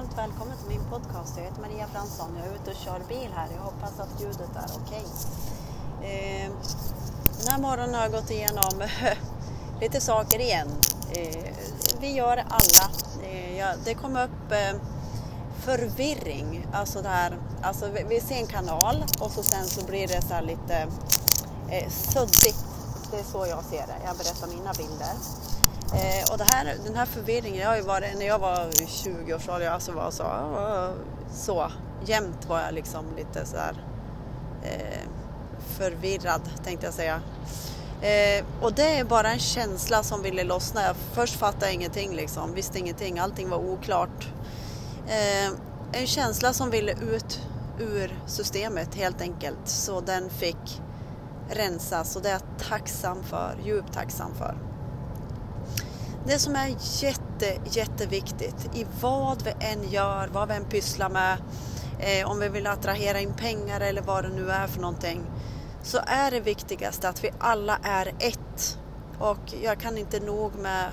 varmt välkommen till min podcast. Jag heter Maria Fransson. Jag är ute och kör bil här. Jag hoppas att ljudet är okej. Eh, den här morgonen har jag gått igenom lite saker igen. Eh, vi gör det alla. Eh, ja, det kom upp ehm, förvirring. Alltså, där, alltså vi, vi ser en kanal och så sen så blir det så här lite eh, suddigt. Det är så jag ser det. Jag berättar mina bilder. Eh, och det här, den här förvirringen, jag har ju varit, när jag var 20 års ålder, alltså var så, så jämt var jag liksom lite så här eh, förvirrad tänkte jag säga. Eh, och det är bara en känsla som ville lossna. Jag först fattade jag ingenting liksom, visste ingenting, allting var oklart. Eh, en känsla som ville ut ur systemet helt enkelt, så den fick rensas och det är jag tacksam för, djupt tacksam för. Det som är jätte, jätteviktigt i vad vi än gör, vad vi än pysslar med, eh, om vi vill attrahera in pengar eller vad det nu är för någonting, så är det viktigaste att vi alla är ett. Och jag kan inte nog med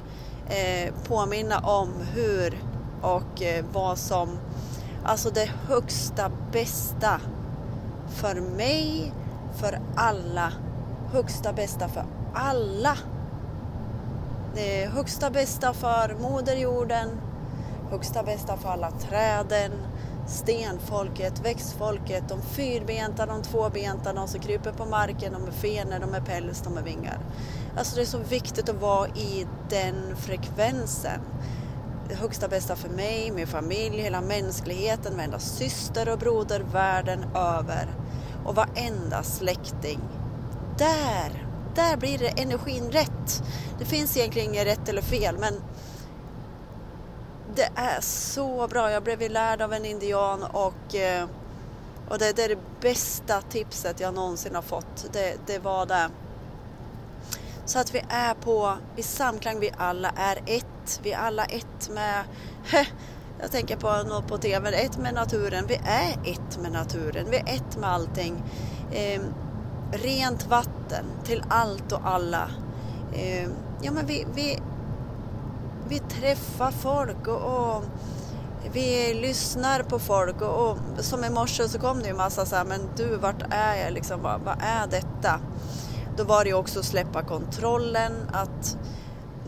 eh, påminna om hur och eh, vad som, alltså det högsta bästa för mig, för alla, högsta bästa för alla det är högsta bästa för moderjorden, högsta bästa för alla träden, stenfolket, växtfolket, de fyrbenta, de tvåbenta, de som kryper på marken, de med fenor, de med päls, de med vingar. Alltså det är så viktigt att vara i den frekvensen. Det högsta bästa för mig, min familj, hela mänskligheten, varenda syster och broder världen över och varenda släkting. Där där blir det energin rätt. Det finns egentligen inget rätt eller fel men det är så bra. Jag blev lärd av en indian och, eh, och det, det, är det bästa tipset jag någonsin har fått. Det, det var det. Så att vi är på, i samklang, vi alla är ett. Vi är alla ett med, jag tänker på något på TV, ett med naturen. Vi är ett med naturen, vi är ett med allting. Ehm, Rent vatten till allt och alla. Eh, ja, men vi, vi, vi träffar folk och, och, vi lyssnar på folk och, och som i morse så kom det ju massa så här, men du vart är jag liksom, vad, vad är detta? Då var det ju också att släppa kontrollen, att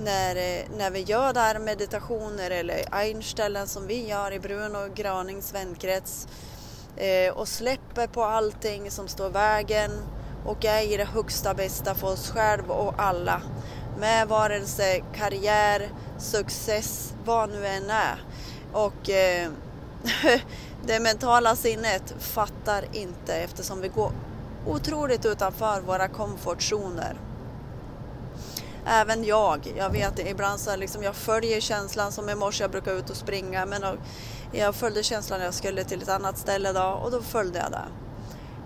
när, när vi gör där meditationer eller einställen som vi gör i Bruno Granings vänkrets eh, och släpper på allting som står vägen och är i det högsta bästa för oss själva och alla. Med varelse, karriär, success, vad nu än är. Och eh, det mentala sinnet fattar inte eftersom vi går otroligt utanför våra komfortzoner. Även jag, jag vet ibland så liksom, jag följer känslan som i morse, jag brukar ut och springa men jag följde känslan när jag skulle till ett annat ställe då och då följde jag det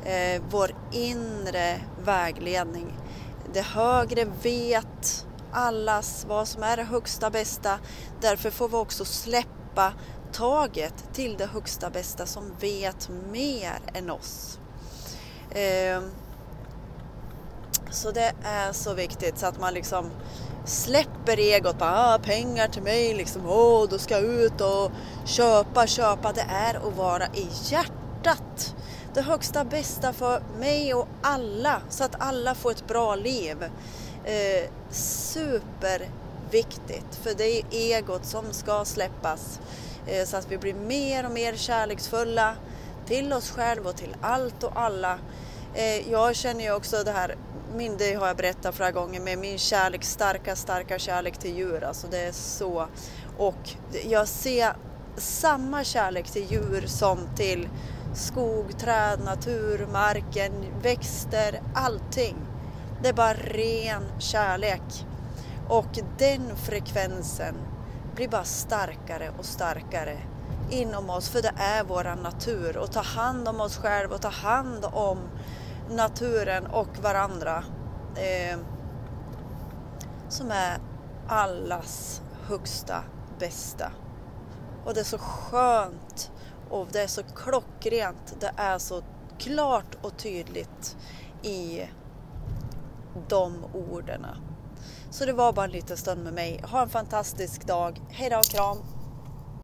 eh, vår inre vägledning. Det högre vet allas vad som är det högsta bästa. Därför får vi också släppa taget till det högsta bästa som vet mer än oss. Eh, så det är så viktigt så att man liksom släpper egot. Bara, ah, pengar till mig, liksom, oh, då ska jag ut och köpa, köpa. Det är att vara i hjärtat det högsta bästa för mig och alla så att alla får ett bra liv. Eh, superviktigt för det är egot som ska släppas eh, så att vi blir mer och mer kärleksfulla till oss själva och till allt och alla. Eh, jag känner ju också det här, min, det har jag berättat flera gånger, med min kärlek, starka, starka kärlek till djur. Alltså det är så. Och jag ser samma kärlek till djur som till skog, träd, natur, marken, växter, allting. Det är bara ren kärlek. Och den frekvensen blir bara starkare och starkare inom oss, för det är vår natur. Och ta hand om oss själva och ta hand om naturen och varandra. Eh, som är allas högsta bästa. Och det är så skönt och det är så klockrent, det är så klart och tydligt i de orden. Så det var bara en liten stund med mig. Ha en fantastisk dag. Hej då, kram!